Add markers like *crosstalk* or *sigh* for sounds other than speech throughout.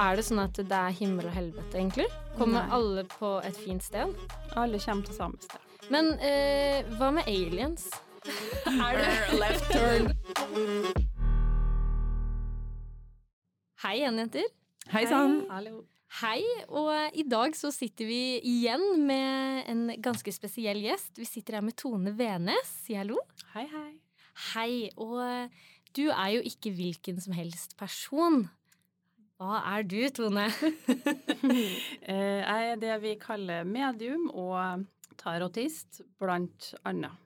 er det sånn at det er himmel og helvete, egentlig? Kommer Nei. alle på et fint sted? Alle kommer til samme sted. Men eh, hva med aliens? *laughs* er det *laughs* left turn? Hei igjen, jenter. Hei sann! Hallo. Hei, og i dag så sitter vi igjen med en ganske spesiell gjest. Vi sitter her med Tone Venes. Si hallo. Hei, hei. Hei, og du er jo ikke hvilken som helst person. Hva er du, Tone? *laughs* Eh, Jeg er det vi kaller medium og tarotist, blant annet.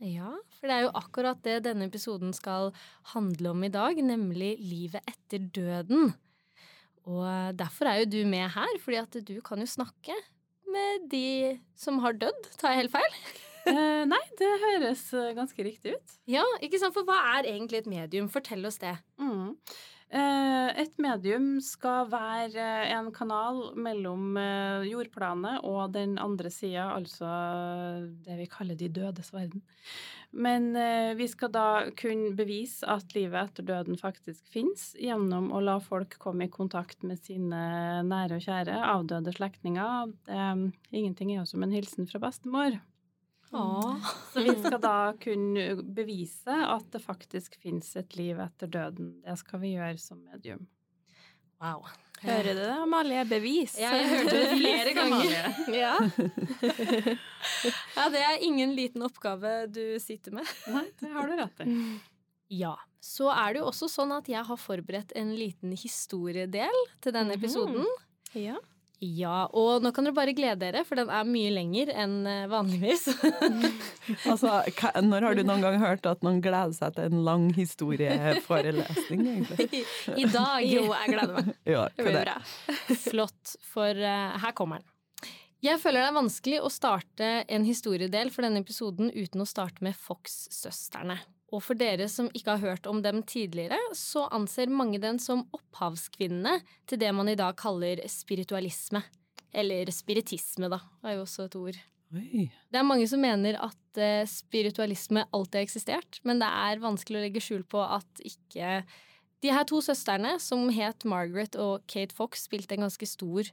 Ja, for det er jo akkurat det denne episoden skal handle om i dag, nemlig livet etter døden. Og derfor er jo du med her, fordi at du kan jo snakke med de som har dødd. Tar jeg helt feil? *laughs* Eh, Nei, det høres ganske riktig ut. Ja, ikke sant? For hva er egentlig et medium? Fortell oss det. Mm. Eh, Et medium skal være en kanal mellom eh, jordplanet og den andre sida, altså det vi kaller de dødes verden. Men eh, vi skal da kunne bevise at livet etter døden faktisk fins, gjennom å la folk komme i kontakt med sine nære og kjære, avdøde slektninger. Ingenting er jo som en hilsen fra bestemor. Så vi skal da kunne bevise at det faktisk fins et liv etter døden. Det skal vi gjøre som medium. Wow. Hører du det, Amalie? Bevis. Ja, jeg hørte det flere *laughs* ganger. Ja. ja, det er ingen liten oppgave du sitter med. Nei, det har du rett i. Ja. Så er det jo også sånn at jeg har forberedt en liten historiedel til denne episoden. Ja. Ja, og nå kan dere bare glede dere, for den er mye lenger enn eh, vanligvis. *laughs* Altså, når har du noen gang hørt at noen gleder seg til en lang historieforelesning, egentlig? *laughs* I dag. Jo, jeg gleder meg. *laughs* Ja, Det blir bra. Flott, for uh, her kommer den. Jeg føler det er vanskelig å starte en historiedel for denne episoden uten å starte med Fox-søstrene. Og for dere som ikke har hørt om dem tidligere, så anser mange den som opphavskvinnene til det man i dag kaller spiritualisme. Eller spiritisme, da, er jo også et ord. Oi. Det er mange som mener at eh, spiritualisme alltid har eksistert, men det er vanskelig å legge skjul på at ikke De her to søstrene, som het Margaret og Kate Fox, spilte en ganske stor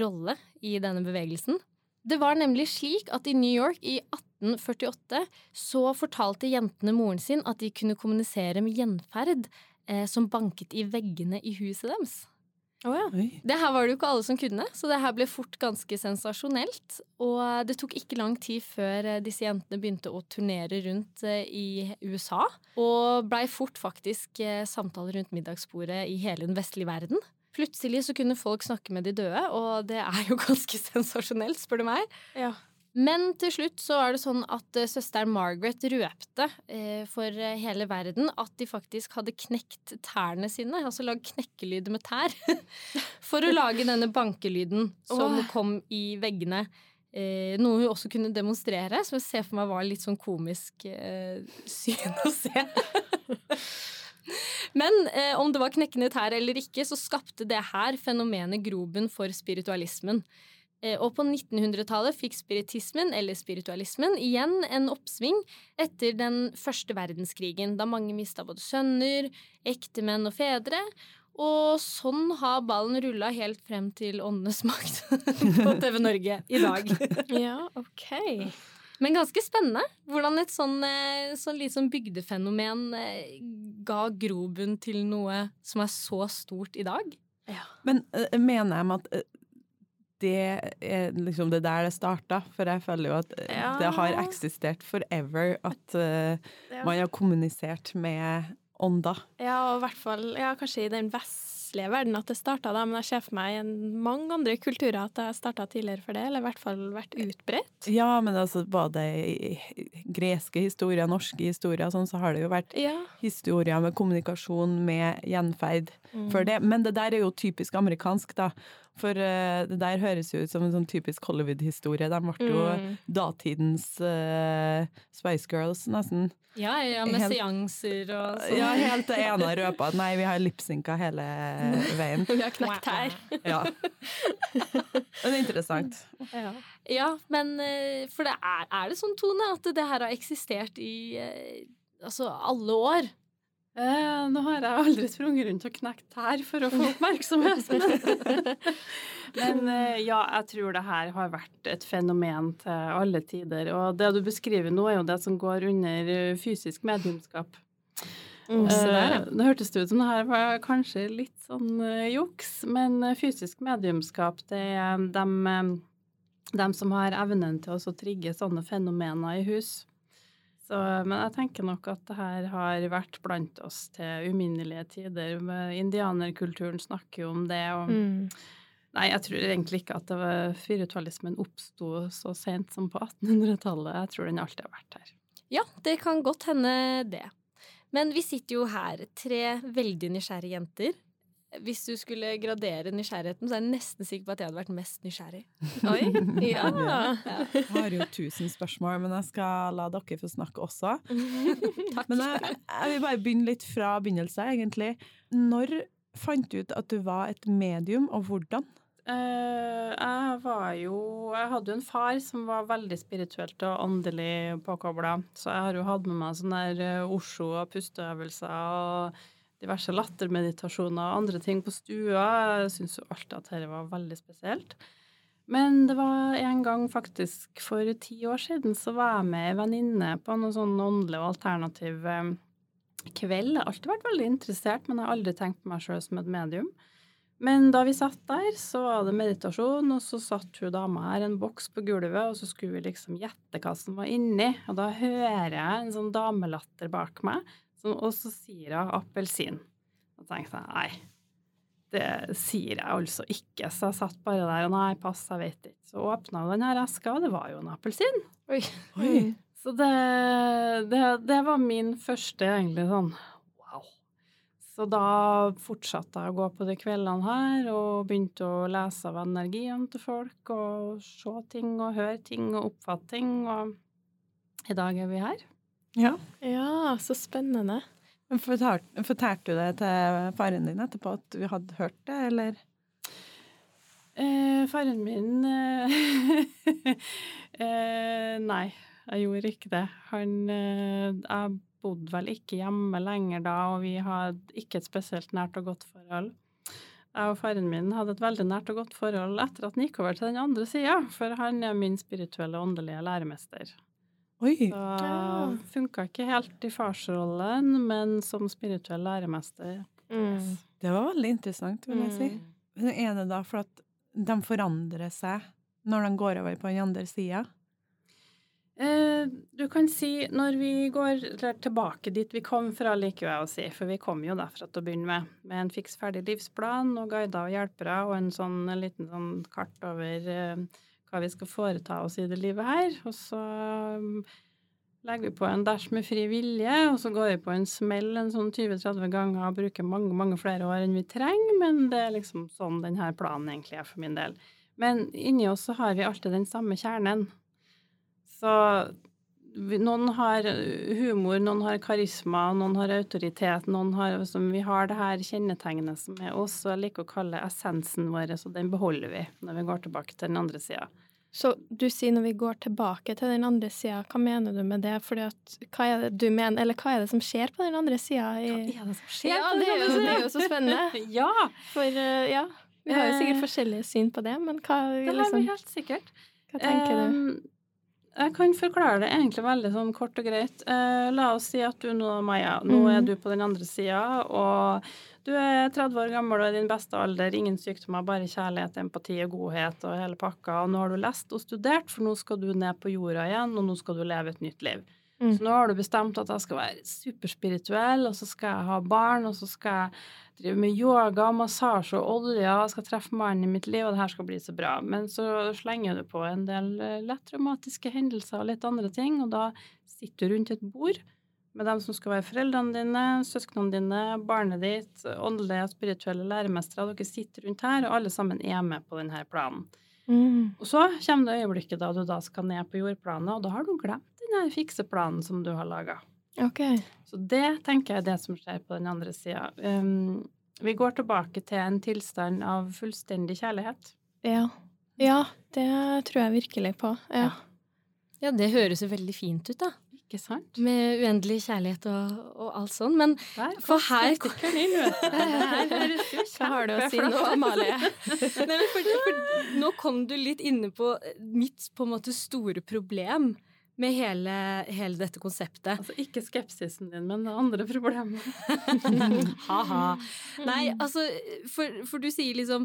rolle i denne bevegelsen. Det var nemlig slik at i New York i 1848 så fortalte jentene moren sin at de kunne kommunisere med gjenferd eh, som banket i veggene i huset deres. Oh, ja. Det her var det jo ikke alle som kunne, så det her ble fort ganske sensasjonelt. Og det tok ikke lang tid før eh, disse jentene begynte å turnere rundt eh, i USA, og blei fort faktisk eh, samtaler rundt middagsbordet i hele den vestlige verden. Plutselig så kunne folk snakke med de døde, og det er jo *laughs* ganske sensasjonelt, spør du meg. ja. Men til slutt så er det sånn at eh, søsteren Margaret røpte eh, for eh, hele verden at de faktisk hadde knekt tærne sine, altså lagd knekkelyder med tær, *laughs* for å lage denne bankelyden som kom i veggene. Noe hun også kunne demonstrere, som jeg ser for meg var litt sånn komisk syn å se. *laughs* Men eh, om det var knekkende tær eller ikke, så skapte det her fenomenet grobunn for spiritualismen. Eh, Og på 1900-tallet fikk spiritismen, eller spiritualismen, igjen en oppsving etter den første verdenskrigen, da mange mista både sønner, ektemenn og fedre. Og sånn har ballen rulla helt frem til Åndenes makt *laughs* på TV Norge i dag. *laughs* ja, ok. Men ganske spennende hvordan et sånn, eh, sånn litt sånn bygdefenomen eh, ga grobunn til noe som er så stort i dag. Men mener jeg med at det er liksom det der det starta? For jeg føler jo at eh, Ja. det har eksistert forever at uh, Ja. man har kommunisert med ånder. Ja, og i hvert fall ja, kanskje i den vestlige verden at det starta da, men jeg ser for meg i mange andre kulturer at det har starta tidligere for det, eller i hvert fall vært utbredt. Ja, men altså både i i greske historier, norske historier, sånn, så har det jo vært Ja. historier med kommunikasjon med gjenferd Mm. før det. Men det der er jo typisk amerikansk, da. For uh, det der høres jo ut som en sånn typisk Hollywood-historie. De ble jo Mm. datidens uh, Spice Girls, nesten. Ja, ja, med Helt- seanser og sånn. Ja, helt *laughs* det ene røpa at nei, vi har lipsynka hele veien. *laughs* Vi har knekt her. Ja. Men det er interessant. Ja. Ja, men eh, For det er, er det sånn, Tone, at det her har eksistert i altså alle år? Eh, nå har jeg aldri sprunget rundt og knekt tær for å få oppmerksomhet. *laughs* Men eh, ja, jeg tror det her har vært et fenomen til alle tider. Og det du beskriver nå, er jo det som går under eh, fysisk mediumskap. Mm. Eh, det hørtes ut som det her var kanskje litt sånn eh, juks, men fysisk mediumskap, det er dem, de som har evnen til å trigge sånne fenomener i hus. Så, men jeg tenker nok at det her har vært blant oss til uminnelige tider. Indianerkulturen snakker jo om det, og Mm. Nei, jeg tror egentlig ikke at det var spiritualismen oppsto så sent som på 1800-tallet. Jeg tror den alltid har vært her. Ja, det kan godt hende det. Men vi sitter jo her, tre veldig nysgjerrige jenter. Hvis du skulle gradere nysgjerrigheten, så er jeg nesten sikker på at jeg hadde vært mest nysgjerrig. *laughs* Oi. Ja. Jeg har jo tusen spørsmål, men jeg skal la dere få snakke også. *laughs* Takk. Men jeg, jeg vil bare begynne litt fra begynnelsen, egentlig. Når fant du ut at du var et medium, og hvordan? Eh, jeg var jo Jeg hadde jo en far som var veldig spirituelt og åndelig påkobla, så jeg har jo hatt med meg sånne der eh, Osho og pusteøvelser og diverse lattermeditasjoner og andre ting på stua. Jeg syns jo alltid at dette var veldig spesielt. Men det var en gang faktisk for ti år siden så var jeg med ei venninne på noe sånn åndelig og alternativ eh, kveld. Jeg har alltid vært veldig interessert, men jeg har aldri tenkt på meg sjøl som et medium. Men da vi satt der, så var det meditasjon, og så satt hun dama her en boks på gulvet, og så skulle vi liksom gjette hva som var inni. Og da hører jeg en sånn damelatter bak meg, og så sier hun appelsin. Og tenkte jeg nei, det sier jeg altså ikke. Så jeg satt bare der og nei, pass, jeg vet ikke. Så åpna hun den her eska, og det var jo en appelsin. Oi. Oi. Så det, det, det var min første egentlig sånn wow. Så da fortsatte jeg å gå på de kveldene her og begynte å lese av energien til folk og se ting og høre ting og oppfatte ting, og i dag er vi her. Ja. ja, så spennende. Men fortalte, fortalte du det til faren din etterpå at du hadde hørt det, eller? Eh, faren min eh, *laughs* eh, Nei, jeg gjorde ikke det. Han eh, Jeg bodde vel ikke hjemme lenger da, og vi hadde ikke et spesielt nært og godt forhold. Jeg og faren min hadde et veldig nært og godt forhold etter at han gikk over til den andre sida, for han er min spirituelle og åndelige læremester. Oi. Så funka ikke helt i farsrollen, men som spirituell læremester. Mm. Det var veldig interessant, vil jeg si. Mm. Men Er det da for at de forandrer seg når de går over på den andre sida? Eh, du kan si når vi går tilbake dit vi kom fra, liker jeg å si, for vi kom jo derfra til å begynne med, med en fiks ferdig livsplan og guider og hjelpere og en sånn en liten sånn kart over eh, hva vi skal foreta oss i det livet her. Og så um, legger vi på en dash med fri vilje, og så går vi på en smell en sånn 20-30 ganger og bruker mange, mange flere år enn vi trenger, men det er liksom sånn denne planen egentlig er for min del. Men inni oss så har vi alltid den samme kjernen. Så noen har humor, noen har karisma, noen har autoritet, noen har liksom, Vi har det her kjennetegnet som er oss, og jeg liker å kalle essensen vår, så den beholder vi når vi går tilbake til den andre sida. Så du sier når vi går tilbake til den andre sida, hva mener du med det? Fordi at, hva er det du mener, eller hva er det som skjer på den andre sida? Hva er det som skjer? Ja, det er, jo, det er jo så spennende. *laughs* Ja, For eh, ja, vi har jo sikkert Eh, forskjellige syn på det, men hva, det har liksom, vi helt sikkert. hva tenker du? Em, Jeg kan forklare det egentlig veldig sånn kort og greit. Eh, la oss si at du nå, Maja, nå er Mhm. du på den andre sida, og du er 30 år gammel og i din beste alder, ingen sykdommer, bare kjærlighet, empati og godhet og hele pakka, og nå har du lest og studert, for nå skal du ned på jorda igjen, og nå skal du leve et nytt liv. Mm. Så nå har du bestemt at jeg skal være superspirituell, og så skal jeg ha barn, og så skal jeg drive med yoga, massasje og olje, jeg skal treffe mannen i mitt liv, og det her skal bli så bra. Men så slenger du på en del eh, lett traumatiske hendelser og litt andre ting, og da sitter du rundt et bord med dem som skal være foreldrene dine, søsknene dine, barnet ditt, åndelige og spirituelle læremestere. Dere sitter rundt her, og alle sammen er med på denne planen. Mm. Og så kommer det øyeblikket da du da skal ned på jordplanet, og da har du glemt den fikseplanen som du har laga. Okay. Så det tenker jeg er det som skjer på den andre sida. Um, vi går tilbake til en tilstand av fullstendig kjærlighet. Ja. ja, det tror jeg virkelig på. Ja. Ja, det høres jo veldig fint ut, da. Ikke sant? Med uendelig kjærlighet og, og alt sånn. Men Der For kom her- inn. *laughs* Det her Hva har du å si noe, nå. Amalie? *laughs* Nei, for, for, nå kom du litt inne på mitt på en måte store problem med hele, hele dette konseptet. Altså, ikke skepsisen din, men det andre problemet. *laughs* Ha-ha. Nei, altså, for, for du sier liksom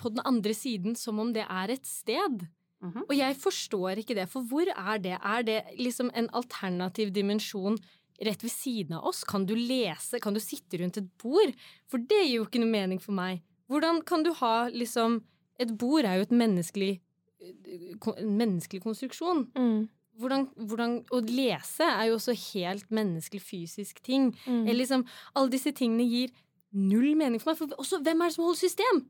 på den andre siden som om det er et sted. Mhm. Og jeg forstår ikke det, for hvor er det? Er det liksom en alternativ dimensjon rett ved siden av oss? Kan du lese? Kan du sitte rundt et bord? For det gir jo ikke noe mening for meg. Hvordan kan du ha liksom Et bord er jo et menneskelig en menneskelig konstruksjon. Mm. Hvordan, hvordan, å lese er jo også helt menneskelig fysisk ting. Mm. Eller liksom, alle disse tingene gir null mening for meg. For også, hvem er det som holder system?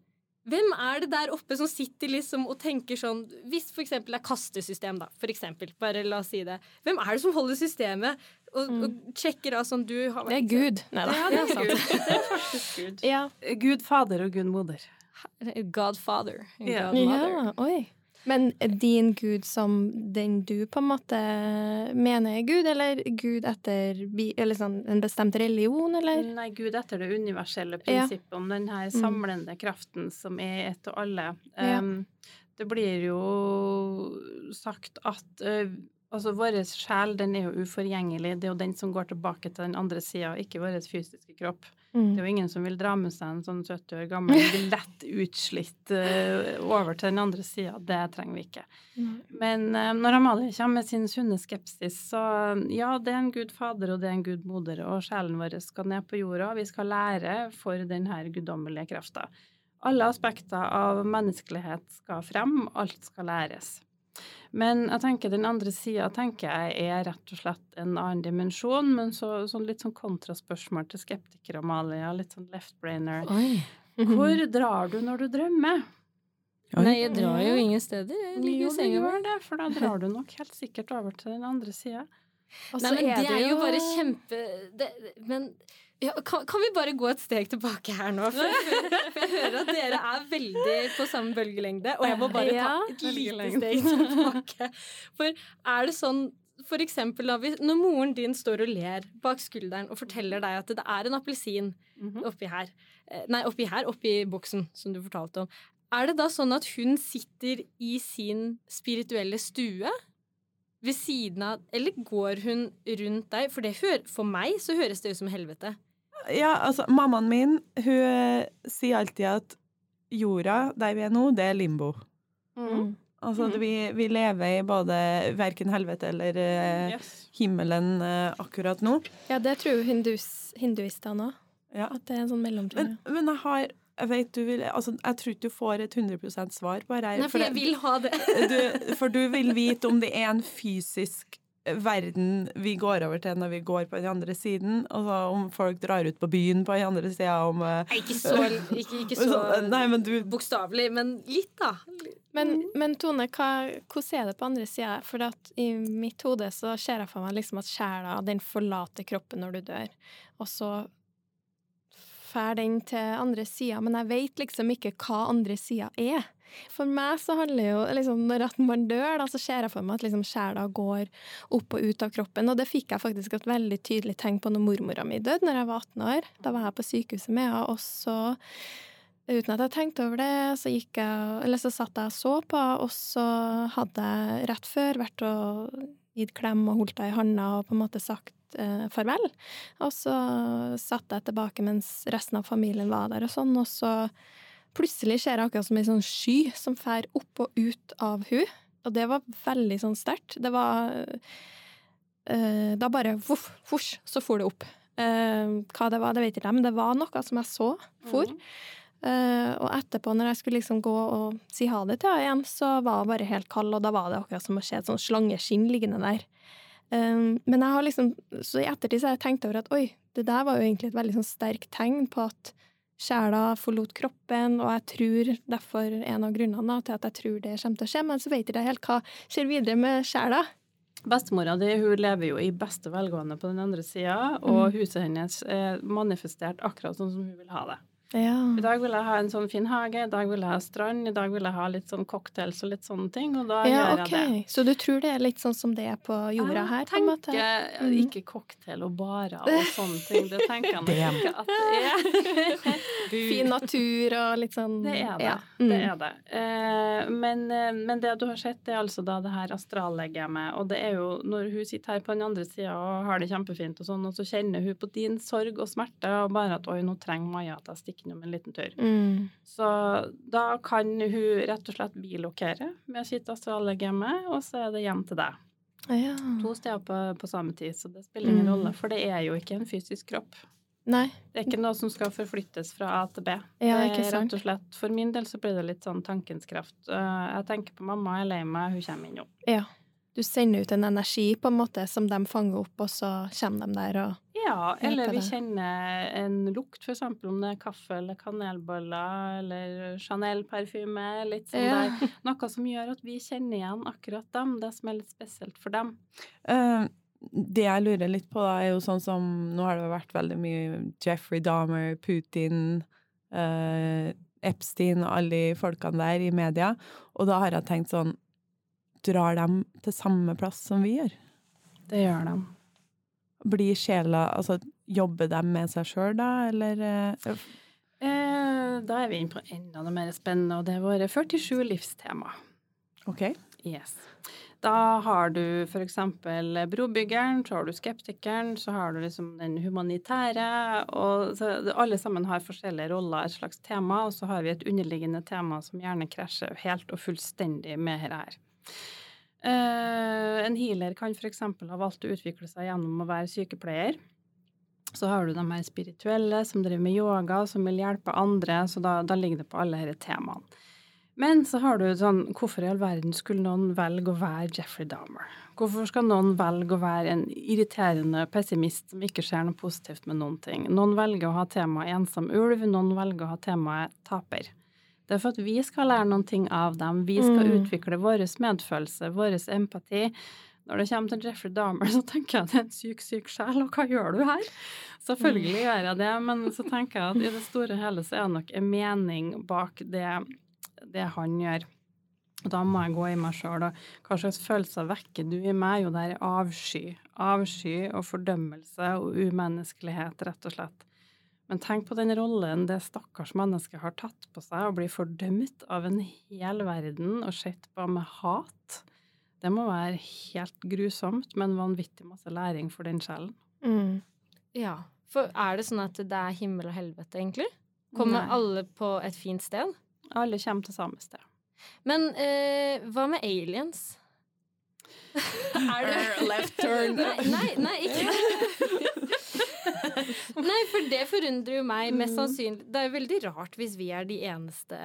Hvem er det der oppe som sitter liksom og tenker sånn Hvis for eksempel det er kastesystem, da, for eksempel. Bare la oss si det. Hvem er det som holder systemet og, Mm. og sjekker av som du har Det er Gud. Nei da. Ja, det er Gud. Det er faktisk *laughs* Gud. Ja. Gud fader og Gud moder. Ja. Godmother. ja. Oi. Men din Gud som den du på en måte mener er Gud, eller Gud etter eller sånn, en bestemt religion, eller? Nei, Gud etter det universelle Ja. prinsippet om den her samlende kraften som er ett og alle. Ja. Um, det blir jo sagt at uh, altså vår sjel den er jo uforgjengelig. Det er jo den som går tilbake til den andre sida, ikke vår fysiske kropp. Det Mm. er jo ingen som vil dra med seg en sånn 70 år gammel, *laughs* lett utslitt uh, over til den andre sida. Det trenger vi ikke. Mm. Men eh, når Amalie kommer med sin sunne skepsis, så ja, det er en Gud fader og det er en Gud moder, og sjelen vår skal ned på jorda. og Vi skal lære for denne guddommelige krafta. Alle aspekter av menneskelighet skal frem, alt skal læres. Men jeg tenker den andre sida er rett og slett en annen dimensjon, men så, sånn litt sånn kontraspørsmål til skeptikere, Amalia. litt sånn left-brainer. *laughs* Hvor drar du når du drømmer? Oi. Nei, jeg drar jo ingen steder. Jeg ligger Jo, i senga mi. det, for da drar du nok helt sikkert over til den andre sida. *laughs* Nei, men er det er jo jo bare kjempe det, Men ja, kan, kan vi bare gå et steg tilbake her nå? For, for, *laughs* for jeg hører at dere er veldig på samme bølgelengde, og jeg må bare ta et lite steg tilbake. For er det sånn for eksempel da, når moren din står og ler bak skulderen og forteller deg at det er en appelsin Mhm. oppi her eh, Nei, oppi her, oppi boksen, som du fortalte om. Er det da sånn at hun sitter i sin spirituelle stue ved siden av Eller går hun rundt deg? For, det hører, for meg så høres det ut som helvete. Ja, altså, mammaen min, hun eh, sier alltid at jorda, der vi er nå, det er limbo. Mm. Altså, Mhm. vi, vi lever i både verken helvete eller eh, Yes. himmelen eh, akkurat nå. Ja, det tror hindus, hinduistene òg. Ja. At det er en sånn mellomting. Men, men jeg har jeg vet du vil, altså, jeg tror ikke du får et 100% svar på det. Nei, for jeg vil ha det. *laughs* du, for du vil vite om det er en fysisk verden vi går over til når vi går på den andre siden. Altså om folk drar ut på byen på den andre sida, om eh, Nei, ikke så, ikke, ikke *laughs* så Nei, men du bokstavelig, men litt, da. Men, men Tone, hva, hvordan er det på andre sida? For at i mitt hode så ser jeg for meg liksom at sjela den forlater kroppen når du dør, og så fær den til andre sida, men jeg vet liksom ikke hva andre sida er. For meg så handler jo liksom Når at man dør, da, så ser jeg for meg at liksom sjela går opp og ut av kroppen. Og det fikk jeg faktisk et veldig tydelig tegn på når mormora mi døde, når jeg var 18 år. Da var jeg på sykehuset med henne, og så Uten at jeg tenkte over det, så gikk jeg Eller så satt jeg og så på, og så hadde jeg rett før vært og gitt klem og holdt henne i handa og på en måte sagt eh, farvel. Og så satt jeg tilbake mens resten av familien var der og sånn, og så plutselig ser jeg akkurat som ei sånn sky som fer opp og ut av hun. Og det var veldig sånn sterkt. Det var eh, Da bare voff, fosj, så for det opp. Uh, hva det var, det vet ikke jeg, men det var noe som jeg så for. Eh, og etterpå, når jeg skulle liksom gå og si ha det til henne igjen, så var hun bare helt kald, og da var det akkurat som å se et sånt slangeskinn liggende der. Um, men jeg har liksom, så i ettertid så har jeg tenkt over at oi, det der var jo egentlig et veldig sånn sterkt tegn på at sjela forlot kroppen, og jeg tror derfor en av grunnene til at jeg tror det kommer til å skje, men så vet jeg ikke helt hva skjer videre med sjela. Bestemora di hun lever jo i beste velgående på den andre sida, og huset hennes er manifestert akkurat sånn som hun vil ha det. Ja. I dag vil jeg ha en sånn fin hage, i dag vil jeg ha strand, i dag vil jeg ha litt sånn cocktails og litt sånne ting, og da ja, gjør jeg det. Så du tror det er litt sånn som det er på jorda her, på en måte? Jeg tenker Mm. ikke cocktail og barer og sånne ting. Det tenker jeg *laughs* nok ikke at det er. *laughs* Fin natur og litt sånn Det er det. Ja. det, Mm. er det. Eh, men, eh, men det du har sett, det er altså da det her astrallegemet. Og det er jo når hun sitter her på den andre sida og har det kjempefint, og sånn, og så kjenner hun på din sorg og smerte, og bare at 'oi, nå trenger Maja at jeg stikker innom en liten tur'. Mm. Så da kan hun rett og slett bilokere med sitt astrallegeme, og så er det hjem til deg. Ja. To steder på, på samme tid, så det spiller ingen Mm. rolle, for det er jo ikke en fysisk kropp. Nei. Det er ikke noe som skal forflyttes fra A til B. Ja, det ikke er sant. rett og slett, For min del så blir det litt sånn tankens kraft. Eh, Jeg tenker på mamma, jeg er lei meg, hun kommer inn nå. Ja. Du sender ut en energi på en måte som de fanger opp, og så kommer de der og Ja, eller vi kjenner en lukt, eksempel om det er kaffe eller kanelboller eller Chanel-parfyme, litt sånn Ja. der. Noe som gjør at vi kjenner igjen akkurat dem, det som er litt spesielt for dem. Uh, det jeg lurer litt på, da, er jo sånn som Nå har det vært veldig mye Jeffrey Dahmer, Putin, uh, Epstein og alle de folkene der i media. Og da har jeg tenkt sånn Drar dem til samme plass som vi gjør? Det gjør de. Blir sjela Altså, jobber de med seg sjøl da, eller eh, Eh, da er vi inne på enda noe mer spennende, og det er våre 47 livstema. OK. Yes. Da har du eksempel brobyggeren, så har du skeptikeren, så har du liksom den humanitære, og så alle sammen har forskjellige roller, et slags tema, og så har vi et underliggende tema som gjerne krasjer helt og fullstendig med her. her. Eh, en healer kan eksempel ha valgt å utvikle seg gjennom å være sykepleier. Så har du de her spirituelle som driver med yoga, som vil hjelpe andre, så da, da ligger det på alle disse temaene. Men så har du sånn Hvorfor i all verden skulle noen velge å være Jeffrey Dahmer? Hvorfor skal noen velge å være en irriterende pessimist som ikke ser noe positivt med noen ting? Noen velger å ha temaet ensom ulv, noen velger å ha temaet taper. Det er for at vi skal lære noen ting av dem. Vi skal Mm. utvikle vår medfølelse, vår empati. Når det kommer til Jeffrey Dahmer, så tenker jeg at det er en syk, syk sjel, og hva gjør du her? Selvfølgelig gjør jeg det, men så tenker jeg at i det store og hele så er det nok en mening bak det, det han gjør. Og da må jeg gå i meg sjøl, og hva slags følelser vekker du i meg? Jo, det er avsky. Avsky og fordømmelse og umenneskelighet, rett og slett. Men tenk på den rollen det stakkars mennesket har tatt på seg, å bli fordømt av en hel verden og sett på med hat. Det må være helt grusomt, men vanvittig masse læring for den sjelen. Mm. Ja. For er det sånn at det er himmel og helvete, egentlig? Kommer Nei. alle på et fint sted? Alle kommer til samme sted. Men eh, hva med aliens? *laughs* er det Left turn. Nei, nei, nei ikke *laughs* *laughs* Nei, for det forundrer jo meg mest Mm. sannsynlig. Det er jo veldig rart hvis vi er de eneste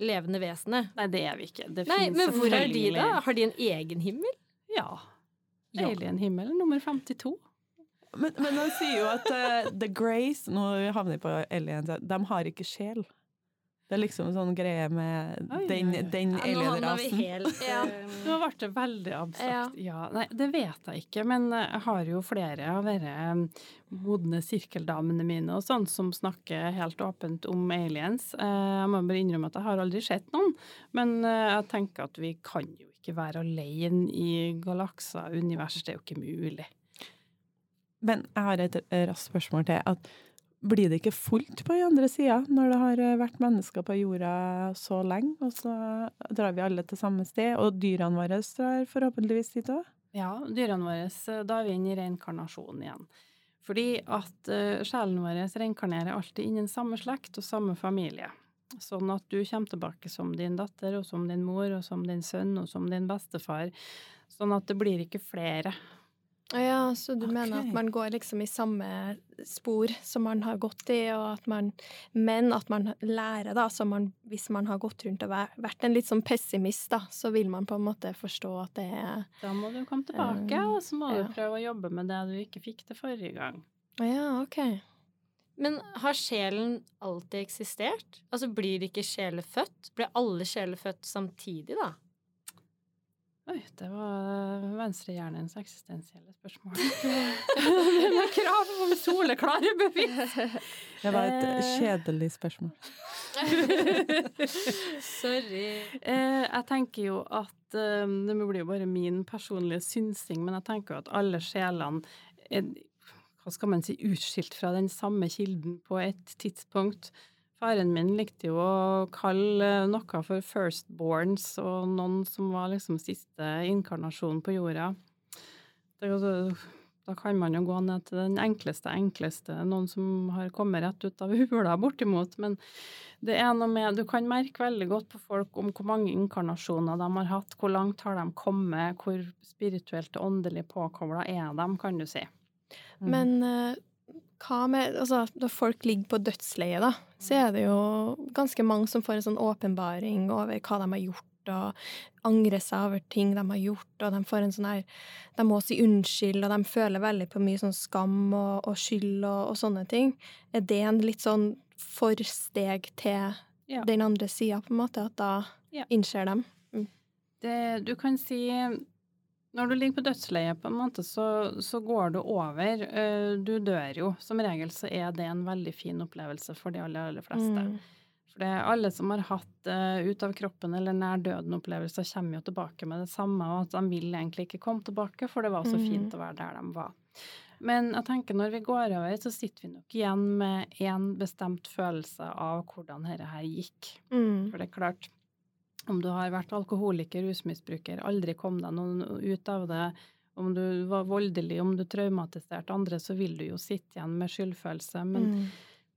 levende vesenene. Nei, det er vi ikke. Det Nei, men hvor er de da? Har de en egen himmel? Ja. Ja. Alien-himmel nummer 52. Men, men han sier jo at uh, The Grace Nå havner vi på alien. De har ikke sjel. Det er liksom en sånn greie med Oi, den, den Ja, alienrasen. Ja. eh, Nå ble det veldig abstrakt. Ja. Nei, det vet jeg ikke, men jeg har jo flere av disse modne sirkeldamene mine og sånn som snakker helt åpent om aliens. Eh, Jeg må bare innrømme at jeg har aldri sett noen, men eh, jeg tenker at vi kan jo ikke være alene i galakser, univers, det er jo ikke mulig. Men jeg har et raskt spørsmål til. At blir det ikke fullt på den andre sida når det har eh, vært mennesker på jorda så lenge, og så drar vi alle til samme sted, og dyrene våre drar forhåpentligvis dit òg? Ja, dyrene våre, da er vi inne i reinkarnasjon igjen. Fordi at eh, sjelen vår reinkarnerer alltid innen samme slekt og samme familie. Sånn at du kommer tilbake som din datter, og som din mor, og som din sønn, og som din bestefar. Sånn at det blir ikke flere. Ja, så du mener at man går liksom i samme spor som man har gått i, og at man Men at man lærer, da. Så man, hvis man har gått rundt og vært en litt sånn pessimist, da, så vil man på en måte forstå at det er Da må du komme tilbake, Um, og så må ja. du prøve å jobbe med det du ikke fikk til forrige gang. Ja, OK. Men har sjelen alltid eksistert? Altså Blir ikke sjeler født? Blir alle sjeler født samtidig, da? Oi, det var venstrehjernens eksistensielle spørsmål. *laughs* Med krav om soleklare bevis! Det var et Eh. kjedelig spørsmål. *laughs* Sorry. Eh, jeg tenker jo at eh, Det blir jo bare min personlige synsing, men jeg tenker jo at alle sjelene er hva skal man si, utskilt fra den samme kilden på et tidspunkt. Faren min likte jo å kalle noe for firstborns, og noen som var liksom siste inkarnasjon på jorda. Da kan man jo gå ned til den enkleste enkleste, noen som har kommet rett ut av *laughs* hula, bortimot. Men det er noe med Du kan merke veldig godt på folk om hvor mange inkarnasjoner de har hatt, hvor langt har de kommet, hvor spirituelt og åndelig påkobla er de, kan du si. Mm. Men eh, hva med Altså, når folk ligger på dødsleiet, da, så er det jo ganske mange som får en sånn åpenbaring over hva de har gjort, og angrer seg over ting de har gjort, og de får en sånn her De må si unnskyld, og de føler veldig på mye sånn skam og, og skyld og, og sånne ting. Er det en litt sånn forsteg til Ja. den andre sida, på en måte, at da Ja. innser dem? Det, du kan si Når du ligger på dødsleiet, på en måte, så, så går du over. Eh, Du dør jo. Som regel så er det en veldig fin opplevelse for de aller, aller fleste. Mm. For det er alle som har hatt uh, ut av kroppen eller nær døden-opplevelser, kommer jo tilbake med det samme, og at de vil egentlig ikke komme tilbake, for det var så fint å være der de var. Men jeg tenker når vi går over, så sitter vi nok igjen med én bestemt følelse av hvordan dette her gikk. Mm. For det er klart, om du har vært alkoholiker, rusmisbruker, aldri kom deg noen ut av det, om du var voldelig, om du traumatiserte andre, så vil du jo sitte igjen med skyldfølelse. Men Mm.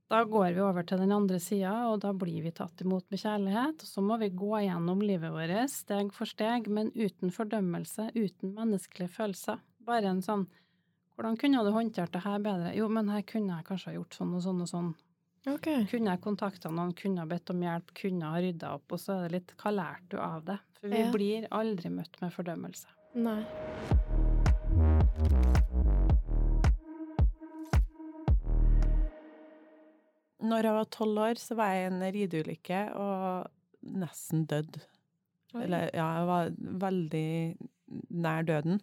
da går vi over til den andre sida, og da blir vi tatt imot med kjærlighet. Og så må vi gå gjennom livet vårt steg for steg, men uten fordømmelse, uten menneskelige følelser. Bare en sånn Hvordan kunne du håndtert det her bedre? Jo, men her kunne jeg kanskje ha gjort sånn og sånn og sånn. OK. Kunne jeg kontakta noen, kunne jeg bedt om hjelp, kunne jeg ha rydda opp, og så er det litt hva lærte du av det? For vi Ja. blir aldri møtt med fordømmelse. Nei. Når jeg var tolv år, så var jeg i en rideulykke og nesten dødd. Eller ja, jeg var veldig nær døden.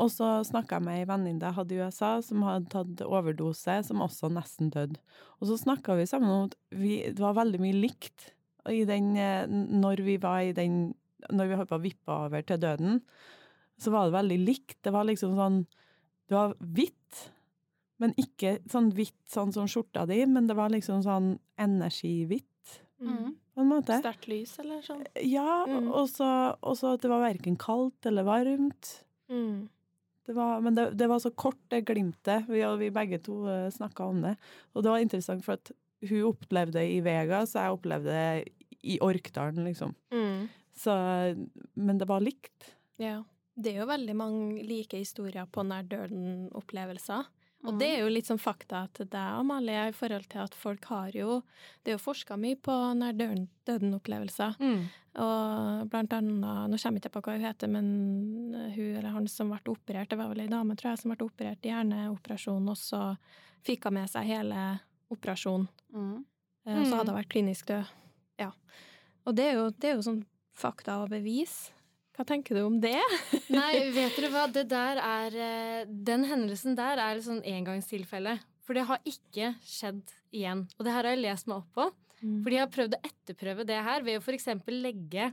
Og så snakka jeg med ei venninne jeg hadde i USA, som hadde tatt overdose, som også nesten døde. Og så snakka vi sammen om at vi, det var veldig mye likt i den eh, Når vi var i den Når vi holdt på å vippe over til døden, så var det veldig likt. Det var liksom sånn Det var hvitt, men ikke sånn hvitt sånn som skjorta di, men det var liksom sånn energihvitt, Mm. på. Sterkt lys, eller sånn? Ja, Mm. og så at det var verken kaldt eller varmt. Mm. Det var, men det, det var så kort, det glimtet. Vi, og vi begge to uh, snakka om det. Og det var interessant, for at hun opplevde det i Vega, så jeg opplevde det i Orkdalen, liksom. Mm. Så, men det var likt. Ja. Det er jo veldig mange like historier på nær døden-opplevelser. Og Mm. det er jo litt sånn fakta til deg, Amalie, i forhold til at folk har jo Det er jo forska mye på nær døden- døden-opplevelser. Og blant annet Nå kommer jeg ikke på hva hun heter, men hun eller han som ble operert, det var vel ei dame, tror jeg, som ble operert i hjerneoperasjon, og så fikk hun med seg hele operasjonen. Mm. Eh, Og så Mm. hadde hun vært klinisk død. Ja. Og det er jo, det er jo sånn fakta og bevis. Hva tenker du om det? *laughs* Nei, *laughs* vet dere hva, det der er eh, Den hendelsen der er et sånn engangstilfelle. For det har ikke skjedd igjen. Og det her har jeg lest meg opp på. For de har prøvd å etterprøve det her ved å eksempel legge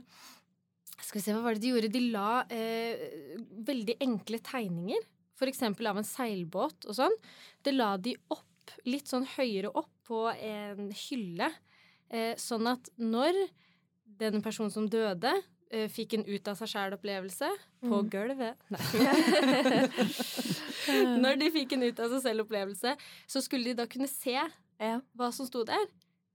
Skal vi se, hva var det de gjorde? De la eh, veldig enkle tegninger. Eksempel av en seilbåt og sånn. Det la de opp, litt sånn høyere opp på en hylle. Eh, sånn at når den personen som døde, fikk en ut av seg sjæl-opplevelse på Mm. gulvet. *laughs* *laughs* Når de fikk en ut av seg selv-opplevelse, så skulle de da kunne se Ja. hva som sto der.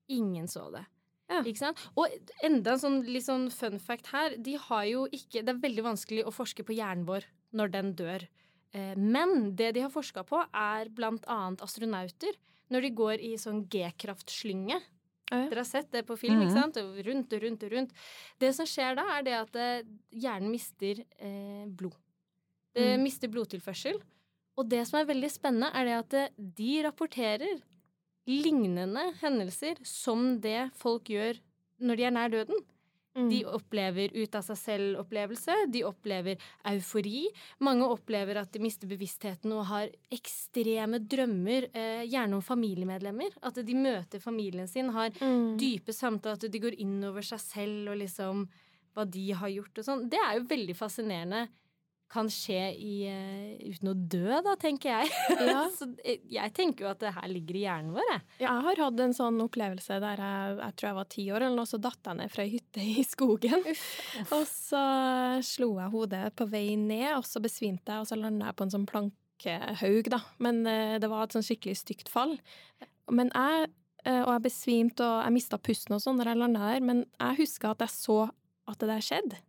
Ingen så det. Ja. Ikke sant? Og enda en sånn, litt sånn fun fact her. De har jo ikke Det er veldig vanskelig å forske på hjernen vår når den dør. Eh, Men det de har forska på, er blant annet astronauter. Når de går i sånn G-kraftslynge. Dere har sett det på film, ikke Mhm. sant? Rundt og rundt og rundt. Det som skjer da, er det at eh, hjernen mister eh, blod. Det Mm. mister blodtilførsel. Og det som er veldig spennende, er det at eh, de rapporterer lignende hendelser som det folk gjør når de er nær døden. Mm. De opplever ut av seg selv-opplevelse, de opplever eufori. Mange opplever at de mister bevisstheten og har ekstreme drømmer, eh, gjerne om familiemedlemmer. At de møter familien sin, har Mm. dype samtaler, at de går inn over seg selv og liksom hva de har gjort og sånn. Det er jo veldig fascinerende. Kan skje i, eh, uten å dø, da, tenker jeg. *laughs* Ja. Så eh, jeg tenker jo at det her ligger i hjernen vår, jeg. Ja, jeg har hatt en sånn opplevelse der jeg, jeg tror jeg var ti år, eller noe, så datt jeg ned fra ei hytte i skogen. *laughs* Og så slo jeg hodet på vei ned, og så besvimte jeg, og så landa jeg på en sånn plankehaug, da. Men eh, det var et sånn skikkelig stygt fall. Men jeg, og jeg besvimte, og jeg mista pusten og sånn når jeg landa der, men jeg husker at jeg så at det der skjedde.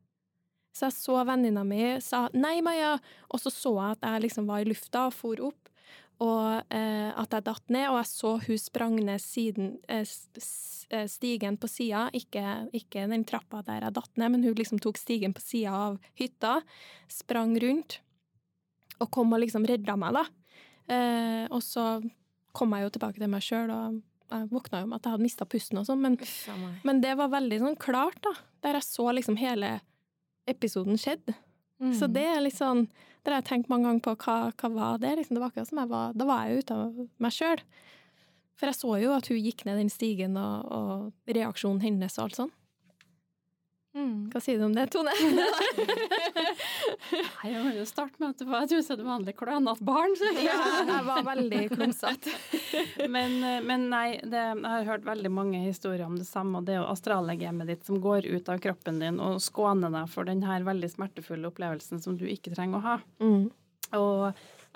Så jeg så venninna mi sa 'nei, Maja', og så så jeg at jeg liksom var i lufta og for opp, og eh, at jeg datt ned, og jeg så hun sprang ned siden, eh, eh, stigen på sida, ikke, ikke den trappa der jeg datt ned, men hun liksom tok stigen på sida av hytta, sprang rundt, og kom og liksom redda meg, da. Eh, og så kom jeg jo tilbake til meg sjøl, og jeg våkna jo med at jeg hadde mista pusten og sånn, men men det var veldig sånn klart, da. Der jeg så liksom hele episoden skjedd. Så Mm. det er litt sånn Det har jeg tenkt mange ganger på hva, hva var det liksom. Det var akkurat som jeg var Da var jeg ute av meg sjøl. For jeg så jo at hun gikk ned den stigen, og, og reaksjonen hennes og alt sånn. Mm. Hva sier du om det, Tone? *laughs* *laughs* Nei, jeg må jo starte med at det var et usedvanlig klønete barn. Så. ja, jeg var veldig klumsete. *laughs* Men, eh, men nei, det, jeg har hørt veldig mange historier om det samme. og Det er jo astrallegemet ditt som går ut av kroppen din og skåner deg for den her veldig smertefulle opplevelsen som du ikke trenger å ha. Mm. Og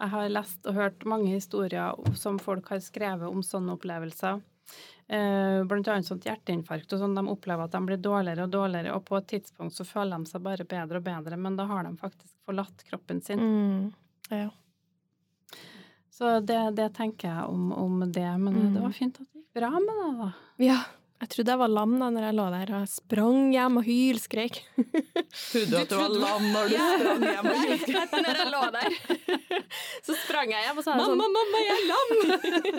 jeg har lest og hørt mange historier som folk har skrevet om sånne opplevelser. Eh, blant annet sånt hjerteinfarkt og sånn. De opplever at de blir dårligere og dårligere, og på et tidspunkt så føler de seg bare bedre og bedre, men da har de faktisk forlatt kroppen sin. Mm. Ja. Så det, det tenker jeg om, om det. Men Mm. det var fint at det gikk bra med det, da. ja. Jeg trodde jeg var lam da når jeg lå der og sprang hjem og hylskrek. Trodde du at du var lam når du sprang hjem og hylskrek? når jeg lå der. *laughs* Så sprang jeg hjem og sa sånn Mamma, mamma, jeg er lam!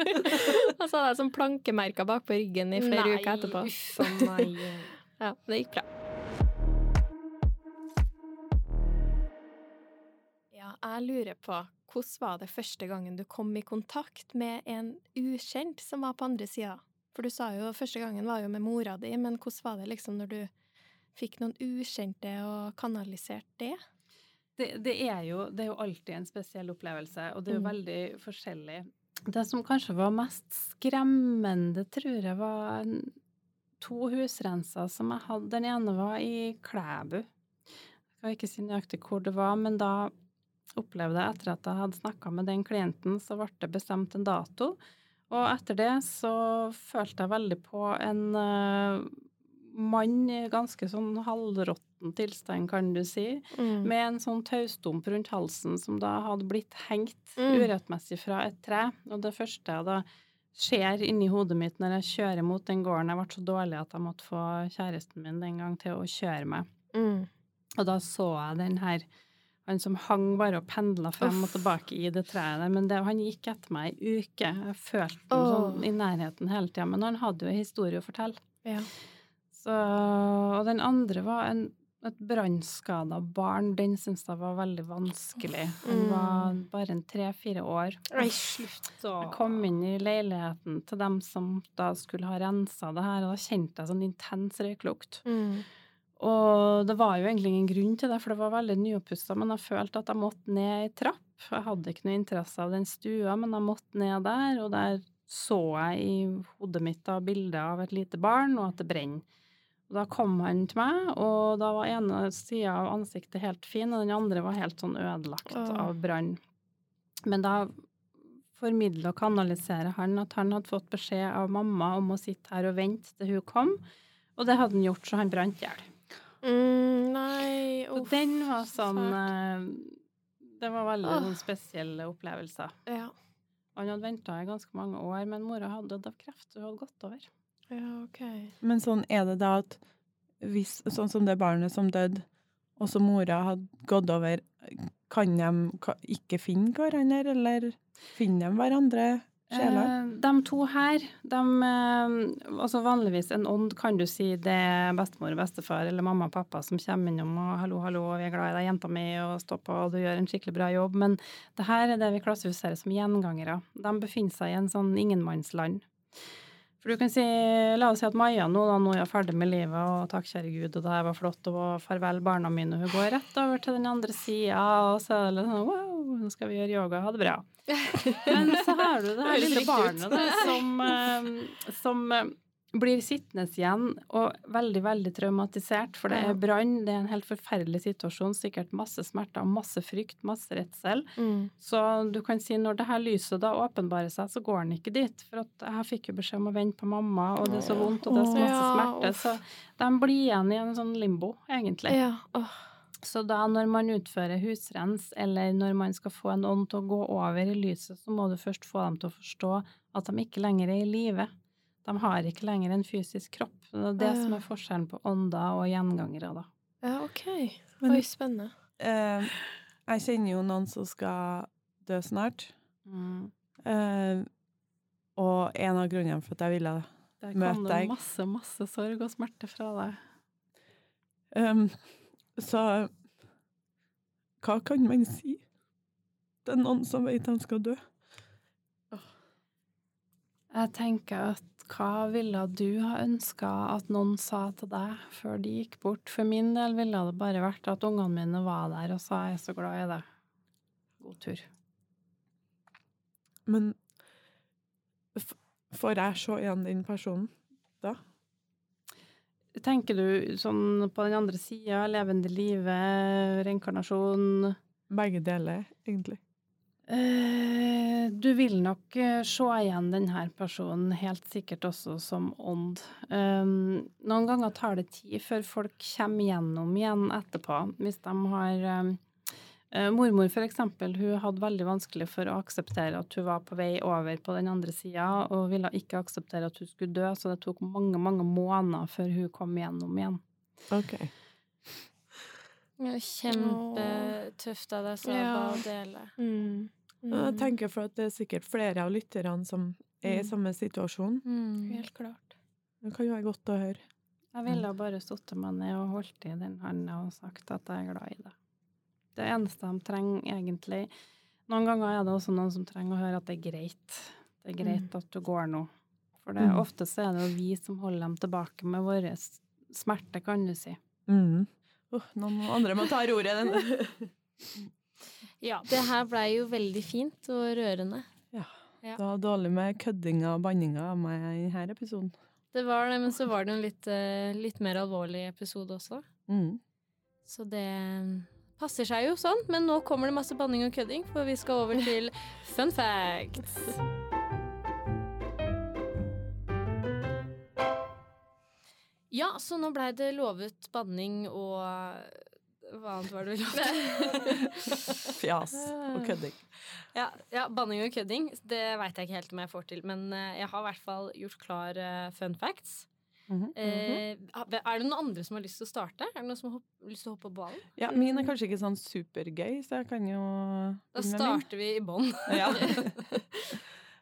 *laughs* Og så hadde jeg sånn plankemerker bak på ryggen i flere uker etterpå. uff meg. *laughs* Ja, det gikk bra. Ja, jeg lurer på hvordan var det første gangen du kom i kontakt med en ukjent som var på andre sida? For du sa jo første gangen var jo med mora di, men hvordan var det liksom når du fikk noen ukjente og kanaliserte det? Det, det, er jo, det er jo alltid en spesiell opplevelse, og det er jo Mm. veldig forskjellig. Det som kanskje var mest skremmende, tror jeg, var to husrenser som jeg hadde. Den ene var i Klæbu. Jeg kan ikke si nøyaktig hvor det var, men da opplevde jeg etter at jeg hadde snakka med den klienten, så ble det bestemt en dato. Og etter det så følte jeg veldig på en uh, mann i ganske sånn halvråtten tilstand, kan du si Mm. med en sånn taustump rundt halsen som da hadde blitt hengt Mm. urettmessig fra et tre. Og det første jeg da skjer inni hodet mitt når jeg kjører mot den gården Jeg ble så dårlig at jeg måtte få kjæresten min den gang til å kjøre meg. Mm. Og da så jeg den her han som hang bare og pendla frem og tilbake i det treet der. Men det, han gikk etter meg ei uke. Jeg følte den oh. sånn i nærheten hele tida. Men han hadde jo en historie å fortelle. Ja. Så, og den andre var en, et brannskada barn. Den syntes jeg var veldig vanskelig. Han Mm. var bare en tre-fire år. Nei, slutt å Jeg kom inn i leiligheten til dem som da skulle ha rensa det her, og da kjente jeg sånn intens røyklukt. Mm. Og det var jo egentlig ingen grunn til det, for det var veldig nyoppussa, men jeg følte at jeg måtte ned ei trapp. Jeg hadde ikke noe interesse av den stua, men jeg måtte ned der, og der så jeg i hodet mitt da bildet av et lite barn, og at det brenner. Og da kom han til meg, og da var ene sida av ansiktet helt fin, og den andre var helt sånn ødelagt Åh. av brann. Men da formidle og kanalisere han at han hadde fått beskjed av mamma om å sitte her og vente til hun kom, og det hadde han gjort, så han brant i hjel. Mm, nei, Så den var sånn eh, Det var veldig Åh. sånn spesielle opplevelser. Ja. Han hadde venta i ganske mange år, men mora hadde dødd av kreft, hun hadde gått over. ja, OK. Men sånn er det da at hvis, sånn som det barnet som døde, og så mora hadde gått over, kan de ikke finne hverandre, eller finner de hverandre? Sjeler? Eh, de to her, de eh, Altså vanligvis en ånd kan du si det er bestemor og bestefar eller mamma og pappa som kommer innom og 'hallo, hallo, vi er glad i deg, jenta mi', og 'stå på, og du gjør en skikkelig bra jobb'. Men det her er det vi klassifiserer som gjengangere. De befinner seg i en sånn ingenmannsland. For du kan si, La oss si at Maja nå, da, nå er jeg ferdig med livet, og takk, kjære Gud, og det her var flott, og farvel, barna mine. Hun går rett over til den andre sida, og så er det litt sånn wow, nå skal vi gjøre yoga, ha det bra. *laughs* Men så har du det her lille barnet da, som, eh, som eh, blir sittende igjen og veldig, veldig traumatisert, for det er brann, det er en helt forferdelig situasjon, sikkert masse smerter, masse frykt, masse redsel. Mm. Så du kan si når det her lyset da åpenbarer seg, så går han ikke dit. For at jeg fikk jo beskjed om å vente på mamma, og det er så vondt, og det er så masse smerte. Så de blir igjen i en sånn limbo, egentlig. Ja. Åh. Så da når man utfører husrens, eller når man skal få en ånd til å gå over i lyset, så må du først få dem til å forstå at de ikke lenger er i live. De har ikke lenger en fysisk kropp. Det er det Ja. som er forskjellen på ånder og gjengangere, da. Ja, OK. Men- Oi, spennende. Eh, jeg kjenner jo noen som skal dø snart. Mm. Eh, og en av grunnene for at jeg ville Der Møt kom det deg. masse, masse sorg og smerte fra deg. um, Så hva kan man si til noen som vet de skal dø? Jeg tenker at hva ville du ha ønska at noen sa til deg før de gikk bort? For min del ville det bare vært at ungene mine var der og sa 'jeg er så glad i deg'. God tur. Men får jeg se igjen den personen da? Tenker du sånn på den andre sida, levende livet, reinkarnasjon Begge deler, egentlig. Eh, Du vil nok eh, se igjen denne personen, helt sikkert også som ånd. Um, noen ganger tar det tid før folk kommer gjennom igjen etterpå. Hvis de har eh, Mormor, for eksempel, hun hadde veldig vanskelig for å akseptere at hun var på vei over på den andre sida, og ville ikke akseptere at hun skulle dø, så det tok mange, mange måneder før hun kom gjennom igjen. Ok. Ja, Kjempetøft av deg, Saba, Ja. å dele. Mm. Jeg tenker for at det er sikkert flere av lytterne som er i Mm. samme situasjon. Mm. Helt klart. Det kan jo være godt å høre. Jeg ville bare satt meg ned og holdt i den handa og sagt at jeg er glad i det. Det eneste de trenger, egentlig Noen ganger er det også noen som trenger å høre at det er greit. Det er greit at du går nå. For det, Mm. ofte så er det jo vi som holder dem tilbake med vår smerte, kan du si. Mm. Oh, noen andre må ta roret. *laughs* *laughs* Ja, det her blei jo veldig fint og rørende. ja. Ja. Det var dårlig med køddinga og banninga av meg i denne episoden. Det var det, men så var det en litt, eh, litt mer alvorlig episode også. Mm. Så det passer seg jo sånn. Men nå kommer det masse banning og kødding, for vi skal over til *laughs* fun facts. Ja, så nå blei det lovet banning og Hva annet var det vi lovte? *laughs* Fjas og kødding. Ja, ja, banning og kødding. Det veit jeg ikke helt om jeg får til. Men eh, jeg har i hvert fall gjort klar eh, fun facts. Mhm. Eh, er det noen andre som har lyst til å starte? Er det noen som har lyst til å hoppe på ballen? Ja, min er kanskje ikke sånn supergøy, så jeg kan jo Da starter vi i bånn. *laughs* Ja. *laughs*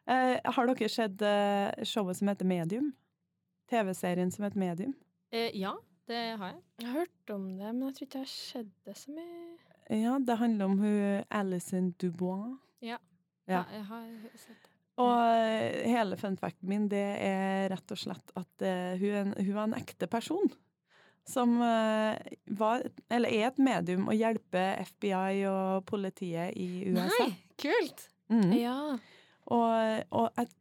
Eh, har dere sett eh, showet som heter Medium? TV-serien som heter Medium? Eh, ja, det har jeg. Jeg har hørt om det, men jeg tror ikke jeg har sett det så mye. Ja, det handler om hun Alison Dubois. Ja. Ja. jeg har sett det. Og hele hele funfacten min, det er rett og slett at eh, hun, er en, hun var en ekte person. Som eh, var, eller er et medium og hjelper FBI og politiet i USA. Nei, kult! Mm. Ja. Og, og jeg,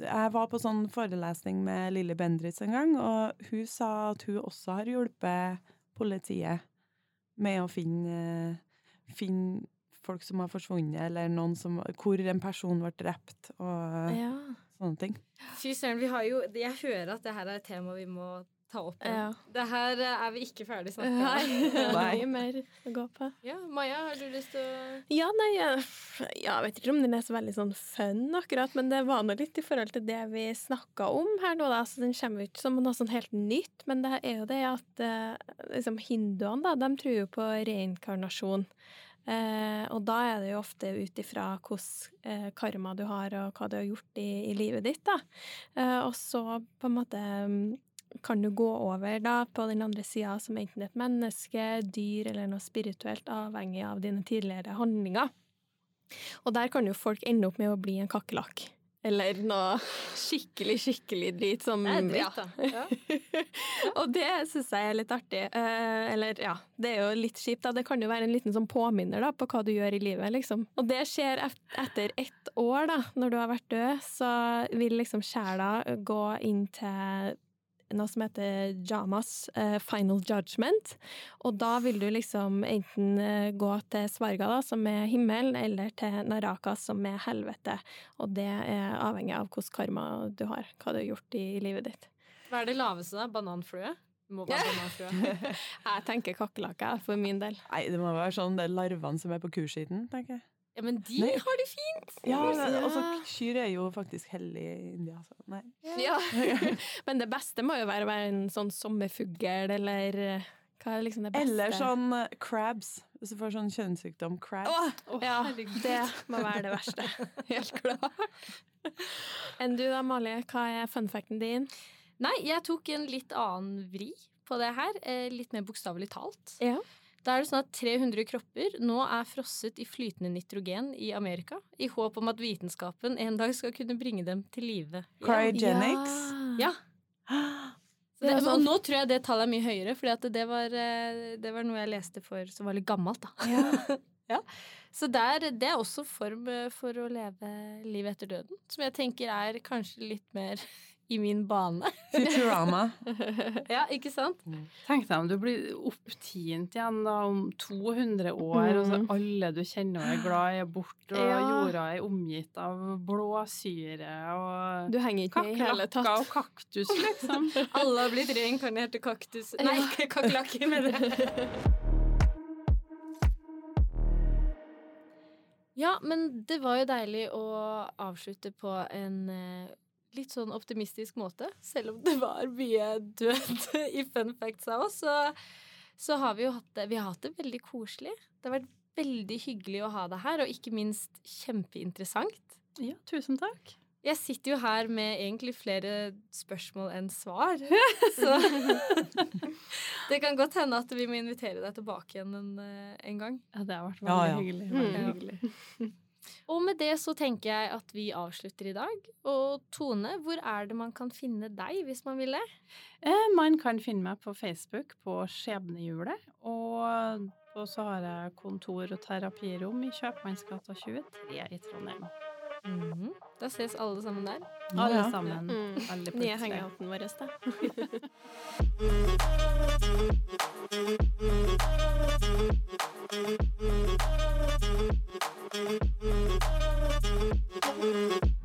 jeg var på sånn forelesning med Lilly Bendriss en gang, og hun sa at hun også har hjulpet politiet med å finne, finne folk som har forsvunnet, eller noen som, hvor en person ble drept, og ja. sånne ting. Fy søren, vi har jo Jeg hører at det her er et tema vi må ta opp. igjen. Ja. Det her eh, er vi ikke ferdig snakka om. *laughs* mye mer å gå på. Ja, Maja, har du lyst til å Ja, nei, jeg, ja, jeg vet ikke om den er så veldig sånn fun akkurat, men det var nå litt i forhold til det vi snakka om her nå, da. Så den kommer jo ikke som noe sånn helt nytt, men det er jo det at eh, liksom hinduene, da, de tror jo på reinkarnasjon. Eh, og da er det jo ofte ut ifra hvordan eh, karma du har, og hva du har gjort i, i livet ditt, da. Eh, og så på en måte mm, kan du gå over da på den andre sida som enten et menneske, dyr eller noe spirituelt, avhengig av dine tidligere handlinger. Og der kan jo folk ende opp med å bli en kakerlakk. Eller noe skikkelig, skikkelig drit som Det er dritt, da. Ja. *laughs* og det syns jeg er litt artig. Eh, eller ja, det er jo litt kjipt. da. Det kan jo være en liten sånn påminner da, på hva du gjør i livet, liksom. Og det skjer etter ett år, da, når du har vært død, så vil liksom sjela gå inn til noe som heter Jamas eh, Final Judgment. Og da vil du liksom enten eh, gå til Svarga, da, som er himmelen, eller til Naraka, som er helvete. Og det er avhengig av hvordan karma du har, hva du har gjort i livet ditt. Hva er det laveste, da? Bananflue? Må være *laughs* bananflue. Jeg tenker kakerlakker, for min del. Nei, det må være sånn det er larvene som er på kursiden, tenker jeg. Ja, men de Nei. har det fint! Ja, og så kyr er jo faktisk hellig i India, så nei. Ja. *laughs* Men det beste må jo være å være en sånn sommerfugl, eller eh, hva er liksom det beste? Eller sånn eh, crabs, hvis du får sånn kjønnssykdom crabs. Åh, ja, det må være det verste. *laughs* Helt klart. Enn du da, Malie, hva er funfacten din? Nei, jeg tok en litt annen vri på det her. eh, Litt mer bokstavelig talt. Ja. Da er det sånn at 300 kropper nå er frosset i flytende nitrogen i Amerika, i håp om at vitenskapen en dag skal kunne bringe dem til live. Cryogenics. Ja. *gasps* Er Det, sånn- og nå tror jeg det tallet er mye høyere, for det, var, eh, det var noe jeg leste for som var litt gammelt. da. Ja. *laughs* Så der, det er også form eh, for å leve livet etter døden, som jeg tenker er kanskje litt mer i min bane. *laughs* Futurama. *laughs* Ja, ikke sant? Tenk deg om du blir opptint igjen da om 200 år, og så Mm. alle du kjenner og er glad i, er borte, og Ja. jorda er omgitt av blåsyre og Du henger ikke med i hele kakerlakker tatt. og kaktus, liksom. *laughs* Alle har blitt reinkarnerte kaktus... Nei, kakerlakker, mener jeg. Ja, men det var jo deilig å avslutte på en eh, litt sånn optimistisk måte. Selv om det var mye død *laughs* i fun facts av oss, så, så har vi jo hatt det Vi har hatt det veldig koselig. Det har vært veldig hyggelig å ha deg her, og ikke minst kjempeinteressant. Ja, tusen takk. Jeg sitter jo her med egentlig flere spørsmål enn svar. *laughs* Så *laughs* det kan godt hende at vi må invitere deg tilbake igjen en, eh, en gang. Ja, det har vært Ja, veldig ja. hyggelig. Veldig Mm. hyggelig. Og med det så tenker jeg at vi avslutter i dag. Og Tone, hvor er det man kan finne deg hvis man vil det? Eh, man kan finne meg på Facebook på Skjebnehjulet. Og, så har jeg kontor og terapirom i Kjøpmannsgata 23 i Trondheim. Mm -hmm. Da ses alle sammen der. Alle ja. sammen. Mm. Alle plutselig. Nye hangouten vår, da. Thank *laughs* Thank you.